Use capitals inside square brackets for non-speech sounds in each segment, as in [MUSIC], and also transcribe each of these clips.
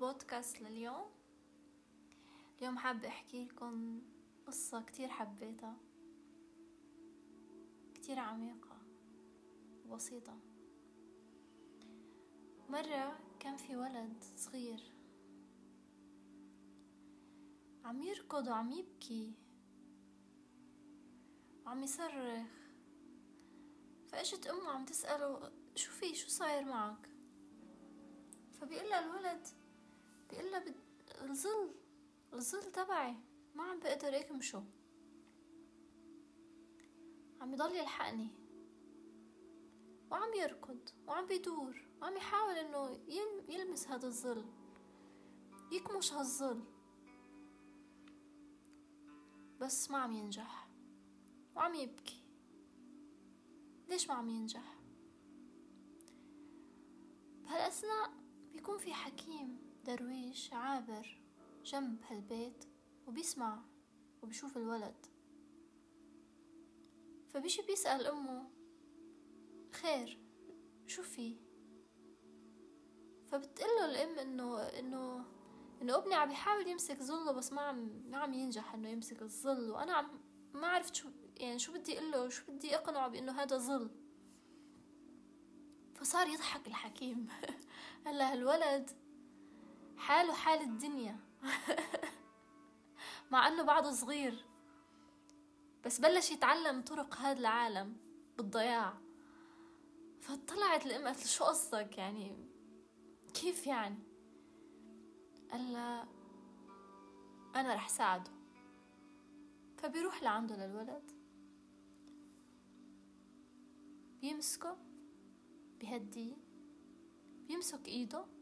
البودكاست لليوم. اليوم حابة أحكي لكم قصة كتير حبيتها. كتير عميقة وبسيطة. مرة كان في ولد صغير. عم يركض وعم يبكي. وعم يصرخ. فاجت أمه عم تسأله شو في؟ شو صاير معك؟ فبيقول الولد بيقول لها الظل الظل تبعي. ما عم بقدر أكمشه. عم يضل يلحقني. وعم يركض وعم بيدور. وعم يحاول إنه يلمس هذا الظل. يكمش هالظل. بس ما عم ينجح. وعم يبكي. ليش ما عم ينجح؟ بهالأثناء بيكون في حكيم. درويش عابر جنب هالبيت وبيسمع وبيشوف الولد. فبيجي بيسأل أمه خير شو في؟ فبتقله الأم إنه إنه إنه أبني عم يحاول يمسك ظله بس ما عم ما عم ينجح إنه يمسك الظل. وأنا عم ما عرفت شو يعني شو بدي أقوله شو بدي أقنعه بإنه هذا ظل. فصار يضحك الحكيم. [LAUGHS] هلأ هالولد حاله حال الدنيا. [LAUGHS] مع إنه بعده صغير. بس بلش يتعلم طرق هذا العالم بالضياع. فطلعت الام قالت شو قصدك يعني؟ كيف يعني؟ قال أنا رح ساعده. فبيروح لعنده للولد. بيمسكه بهديه بيمسك إيده.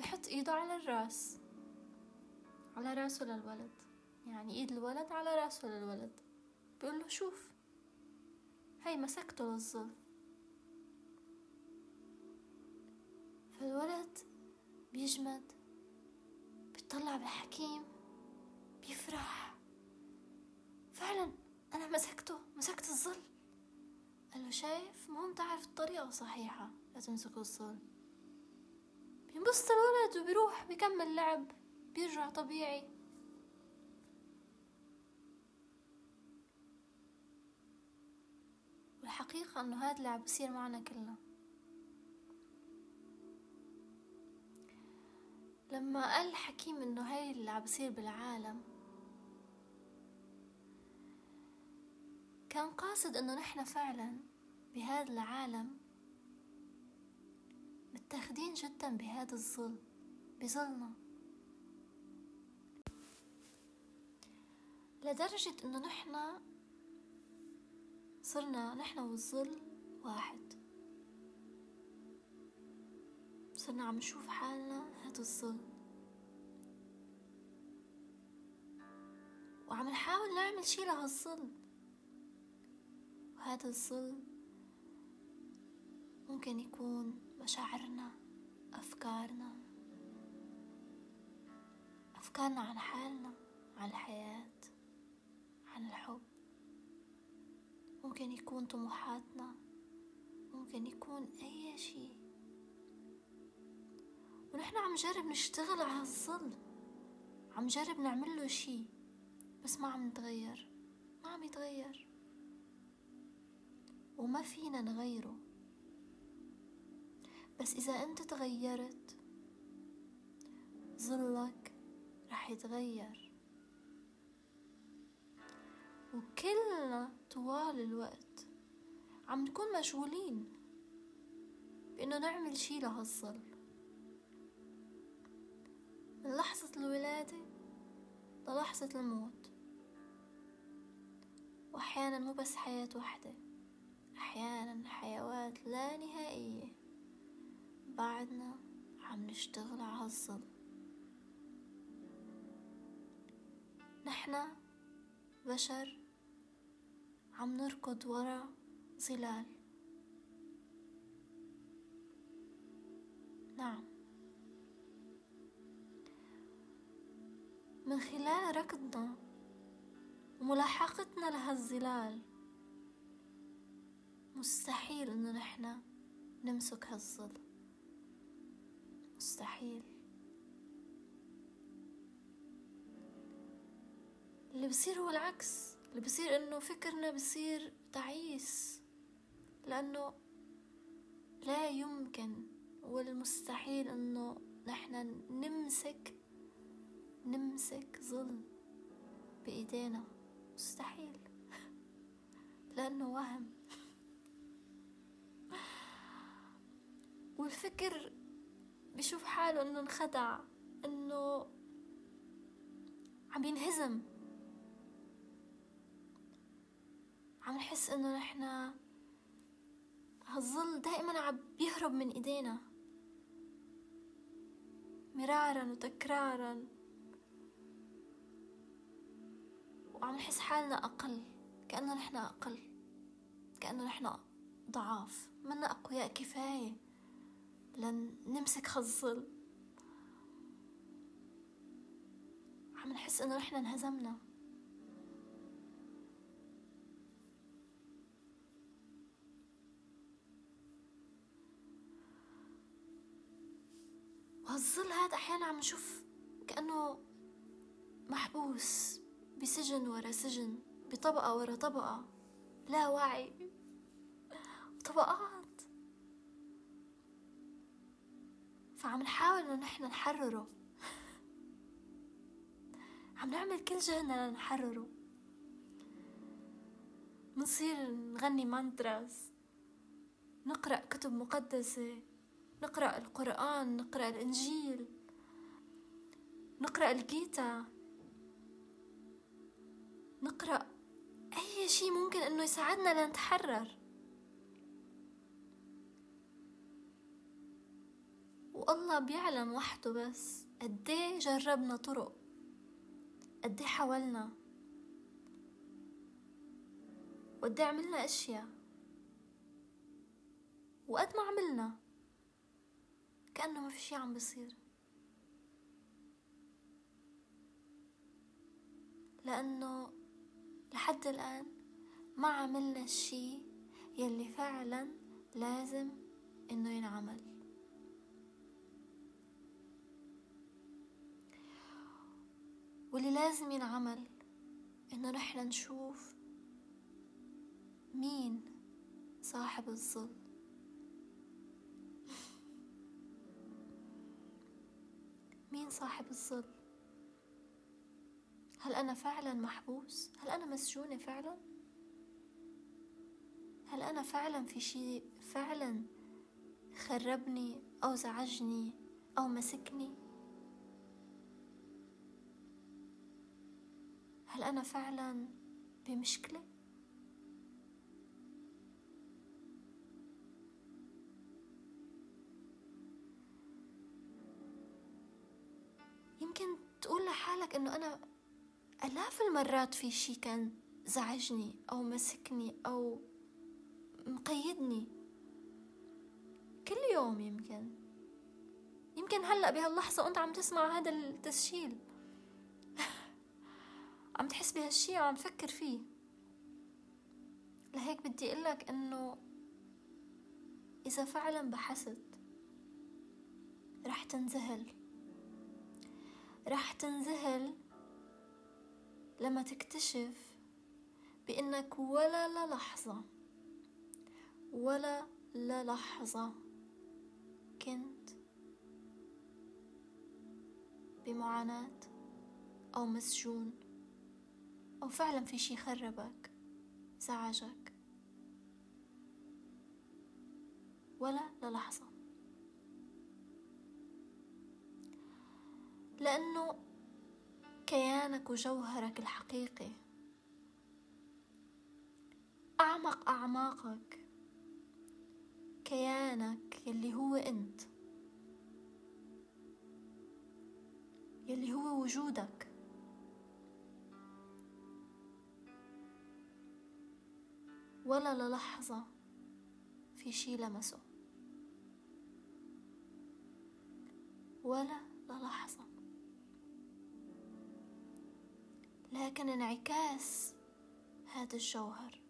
بحط إيده على الرأس. على راسه للولد يعني إيد الولد على راسه للولد بيقول له شوف. هاي مسكته للظل. فالولد بيجمد بيطلع بالحكيم بيفرح. فعلا أنا مسكته مسكت الظل. قال له شايف؟ مهم تعرف الطريقة الصحيحة لتمسك الظل. بينبسط الولد وبيروح بيكمل لعب بيرجع طبيعي. والحقيقة إنه هاد اللي عم بصير معنا كلنا. لما قال الحكيم إنه هاي اللي عم بصير بالعالم كان قاصد إنه نحن فعلا بهذا العالم متاخدين جدا بهذا الظل بظلنا لدرجة إنه نحن صرنا نحن والظل واحد. صرنا عم نشوف حالنا هذا الظل وعم نحاول نعمل شي لهالظل وهذا الظل ممكن يكون مشاعرنا أفكارنا أفكارنا عن حالنا عن الحياة عن الحب. ممكن يكون طموحاتنا ممكن يكون أي شيء. ونحن عم نجرب نشتغل على الظل عم نجرب نعمل له شي بس ما عم نتغير ما عم يتغير. وما فينا نغيره. بس إذا أنت تغيرت ظلك رح يتغير. وكلنا طوال الوقت عم نكون مشغولين بإنه نعمل شي لهالظل. من لحظة الولادة للحظة الموت. وأحيانا مو بس حياة وحدة أحيانا حيوات لا نهائية. بعدنا عم نشتغل على الظل. نحنا بشر عم نركض ورا ظلال. نعم. من خلال ركضنا وملاحقتنا لهالظلال مستحيل إنه نحنا نمسك هالظل. مستحيل. اللي بصير هو العكس. اللي بصير إنه فكرنا بصير تعيس. لأنه لا يمكن والمستحيل إنه نحن نمسك نمسك ظل بإيدينا. مستحيل. [LAUGHS] لأنه وهم. والفكر بشوف حاله إنه انخدع إنه عم ينهزم. عم نحس إنه نحنا هالظل دائما عم بيهرب من إيدينا. مرارا وتكرارا. وعم نحس حالنا أقل كأنه نحنا أقل كأنه نحنا ضعاف. منا أقوياء كفاية. لن نمسك خالظل عم نحس إنه نحنا انهزمنا. وهالظل هذا أحيانا عم نشوف كأنه محبوس بسجن ورا سجن بطبقة ورا طبقة لا وعي. طبقات فعم نحاول انه نحن نحرره. عم نعمل كل جهدنا لنحرره منصير نغني مانتراز نقرأ كتب مقدسة. نقرأ القرآن نقرأ الإنجيل. نقرأ الجيتا. نقرأ أي شيء ممكن إنه يساعدنا لنتحرر. والله بيعلم وحده بس قديه جربنا طرق؟ قديه حاولنا؟ وقديه عملنا أشياء؟ وقد ما عملنا كأنه ما في شي عم بصير. لأنه لحد الآن ما عملنا الشي يلي فعلا لازم إنه ينعمل. واللي لازم ينعمل إنه نحن نشوف مين صاحب الظل مين صاحب الظل هل أنا فعلا محبوس؟ هل أنا مسجونة فعلا؟ هل أنا فعلا في شيء فعلا خربني أو زعجني أو مسكني؟ أنا فعلا بمشكلة؟ يمكن تقول لحالك إنه أنا آلاف المرات في شي كان زعجني أو مسكني أو مقيدني. كل يوم يمكن. يمكن هلأ بهاللحظة وأنت عم تسمع هذا التسجيل. عم تحس بهالشي وعم تفكر فيه. لهيك بدي أقولك إنه إذا فعلا بحثت رح تنذهل رح تنذهل لما تكتشف بإنك ولا للحظة ولا للحظة كنت بمعاناة أو مسجون. أو فعلا في شي خربك زعجك. ولا للحظة لأنه كيانك وجوهرك الحقيقي. أعمق أعماقك. كيانك يلي هو أنت. يلي هو وجودك. ولا للحظة في شي لمسه. ولا للحظة. لكن انعكاس هذا الجوهر.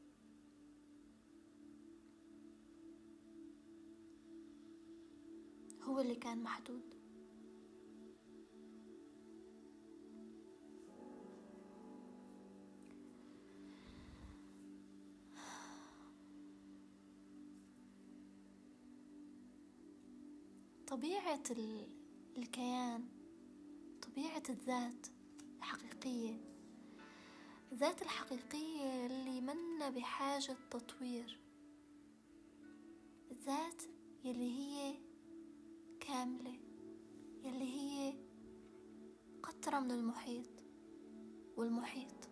هو اللي كان محدود. طبيعة الكيان طبيعة الذات الحقيقية. الذات الحقيقية اللي منا بحاجة تطوير. الذات يلي هي كاملة يلي هي قطرة من المحيط والمحيط.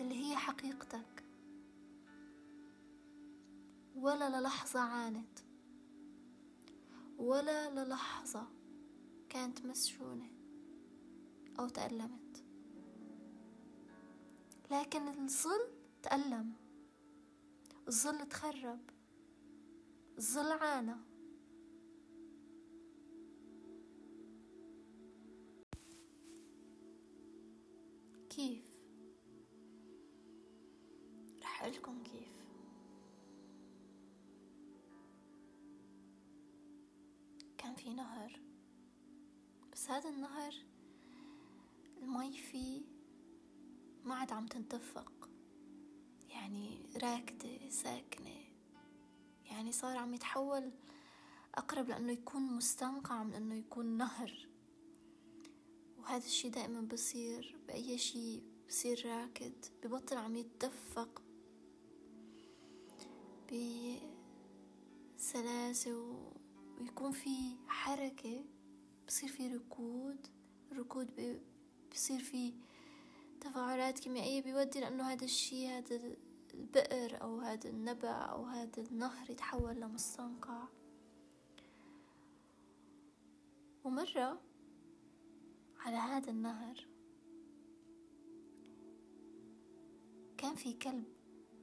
يلي هي حقيقتك. ولا للحظة عانت. ولا للحظة كانت مسجونة أو تألمت. لكن الظل تألم. الظل تخرب. الظل عانى. نهر بس هذا النهر المي فيه ما عاد عم تنتفق. يعني راكدة ساكنة. يعني صار عم يتحول أقرب لأنه يكون مستنقع من أنه يكون نهر. وهذا الشي دائما بصير بأي شي بصير راكد. ببطل عم يتدفق بسلاسة ويكون في حركة بصير في ركود الركود بصير في تفاعلات كيميائية بيودي لأنه هذا الشي هذا البئر أو هذا النبع أو هذا النهر يتحول لمستنقع. ومرة على هذا النهر كان في كلب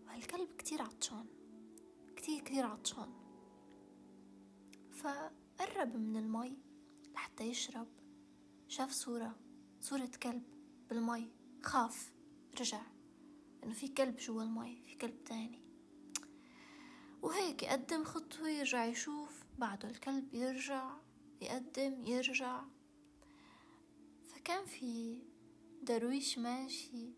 وهالكلب كتير عطشان كتير كتير عطشان. فقرب من المي لحتى يشرب. شاف صورة صورة كلب بالمي. خاف رجع. إنه في كلب جوا المي في كلب تاني. وهيك يقدم خطوة يرجع يشوف. بعده الكلب يرجع يقدم يرجع. فكان في درويش ماشي.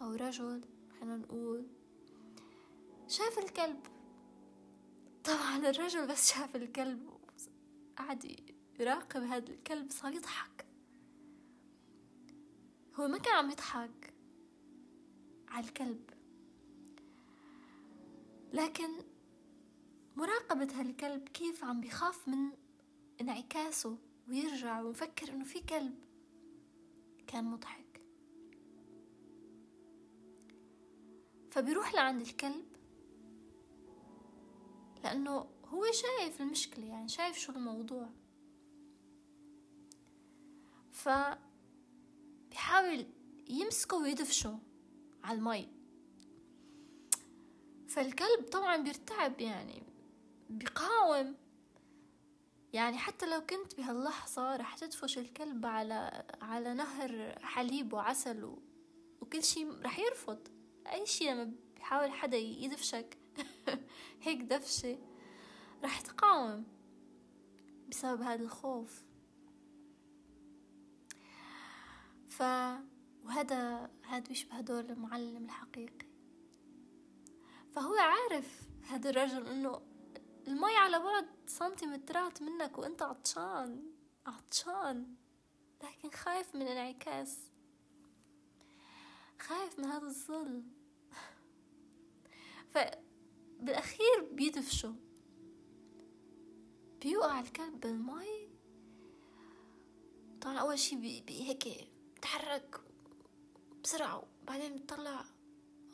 أو رجل خلينا نقول. شاف الكلب طبعا الرجل بس شاف الكلب قعد يراقب هذا الكلب صار يضحك. هو ما كان عم يضحك على الكلب لكن مراقبة هالكلب كيف عم بيخاف من انعكاسه ويرجع ومفكر إنه في كلب كان مضحك. فبيروح لعند الكلب لأنه هو شايف المشكلة يعني شايف شو الموضوع. ف بيحاول يمسكه ويدفشه على المي. فالكلب طبعا بيرتعب يعني بيقاوم. يعني حتى لو كنت بهاللحظة رح تدفش الكلب على على نهر حليب وعسل. وكل شي رح يرفض. أي شي لما بيحاول حدا يدفشك [LAUGHS] هيك دفشة. رح تقاوم بسبب هذا الخوف. ف وهذا هذا بيشبه دور المعلم الحقيقي. فهو عارف هذا الرجل إنه المي على بعد سنتيمترات منك وإنت عطشان عطشان. لكن خايف من الانعكاس خايف من هذا الظل. [LAUGHS] فبالأخير بيدفشوا بيوقع الكلب بالمي. طبعا أول شي بي, بي هيك بتحرك بسرعة وبعدين بتطلع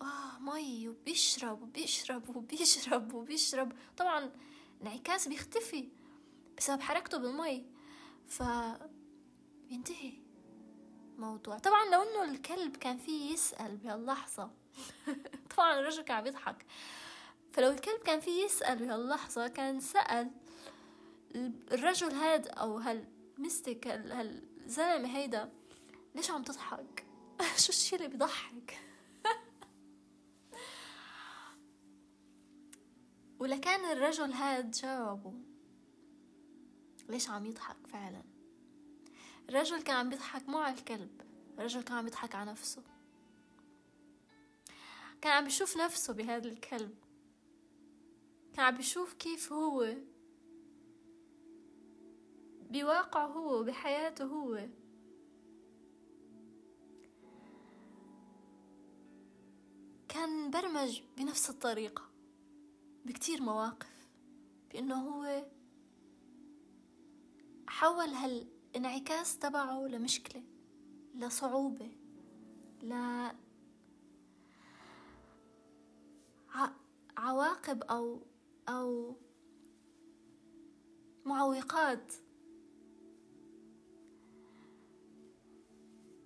آه مي وبيشرب وبيشرب وبيشرب وبيشرب. طبعا الانعكاس بيختفي بسبب حركته بالمي. ف بينتهي الموضوع. طبعا لو إنه الكلب كان فيه يسأل بهاللحظة. [LAUGHS] طبعا الرجل كان عم يضحك. فلو الكلب كان فيه يسأل بهاللحظة كان سأل الرجل هاد أو هالمستك هالزلمة هيدا ليش عم تضحك؟ [LAUGHS] شو الشي اللي بيضحك؟ [LAUGHS] ولكان الرجل هاد جاوبه ليش عم يضحك فعلا؟ الرجل كان عم يضحك مو على الكلب الرجل كان عم يضحك على نفسه. كان عم يشوف نفسه بهذا الكلب. عم بيشوف كيف هو. بواقعه هو بحياته هو. كان مبرمج بنفس الطريقة بكتير مواقف بأنه هو حول هالانعكاس تبعه لمشكلة لصعوبة ل عواقب أو أو معوقات.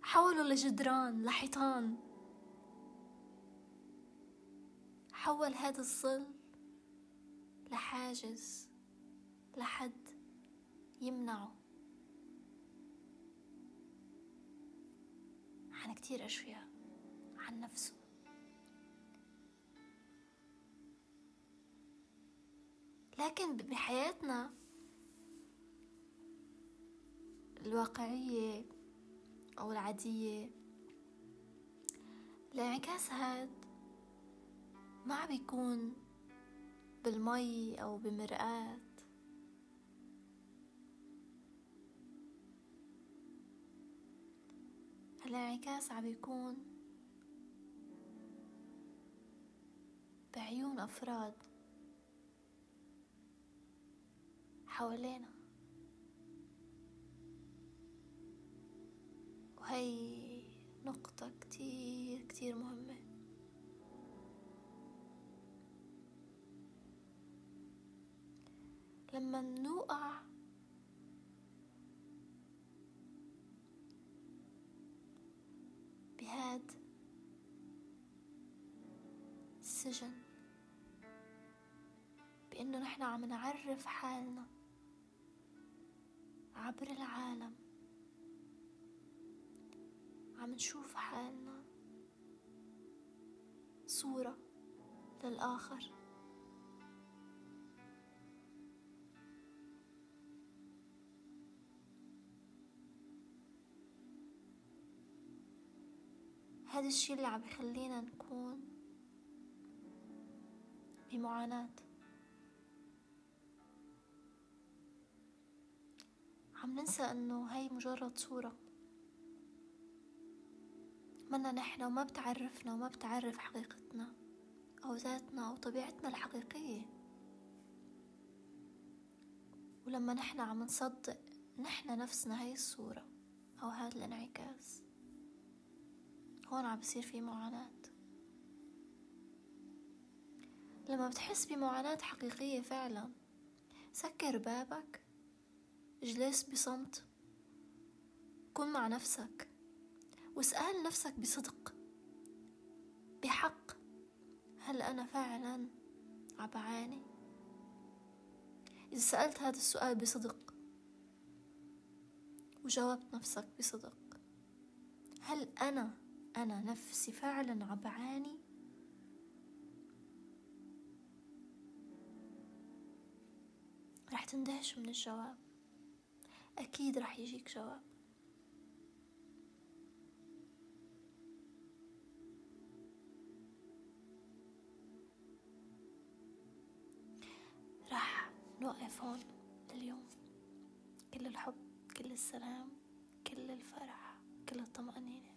حولوا لجدران لحيطان حول هذا الظل لحاجز لحد يمنعه عن كتير أشياء عن نفسه. لكن بحياتنا الواقعية أو العادية الانعكاس هاد ما بيكون بالمي أو بمرآة. الانعكاس عم بيكون بعيون أفراد. حوالينا. وهي نقطة كتير كتير مهمة. لما نوقع بهاد السجن بأنه نحن عم نعرف حالنا. عبر العالم. عم نشوف حالنا. صورة للآخر. هذا الشي اللي عم يخلينا نكون بمعاناة. عم ننسى إنه هاي مجرد صورة. منا نحن وما بتعرفنا وما بتعرف حقيقتنا أو ذاتنا أو طبيعتنا الحقيقية. ولما نحن عم نصدق نحن نفسنا هاي الصورة أو هذا الانعكاس هون عم بصير في معاناة. لما بتحس بمعاناة حقيقية فعلا سكر بابك. اجلس بصمت. كن مع نفسك واسأل نفسك بصدق. بحق. هل أنا فعلا عبعاني إذا سألت هذا السؤال بصدق وجاوبت نفسك بصدق هل أنا أنا نفسي فعلا عبعاني رح تندهش من الجواب. أكيد رح يجيك جواب. راح نوقف هون لليوم كل الحب كل السلام كل الفرح كل الطمأنينة.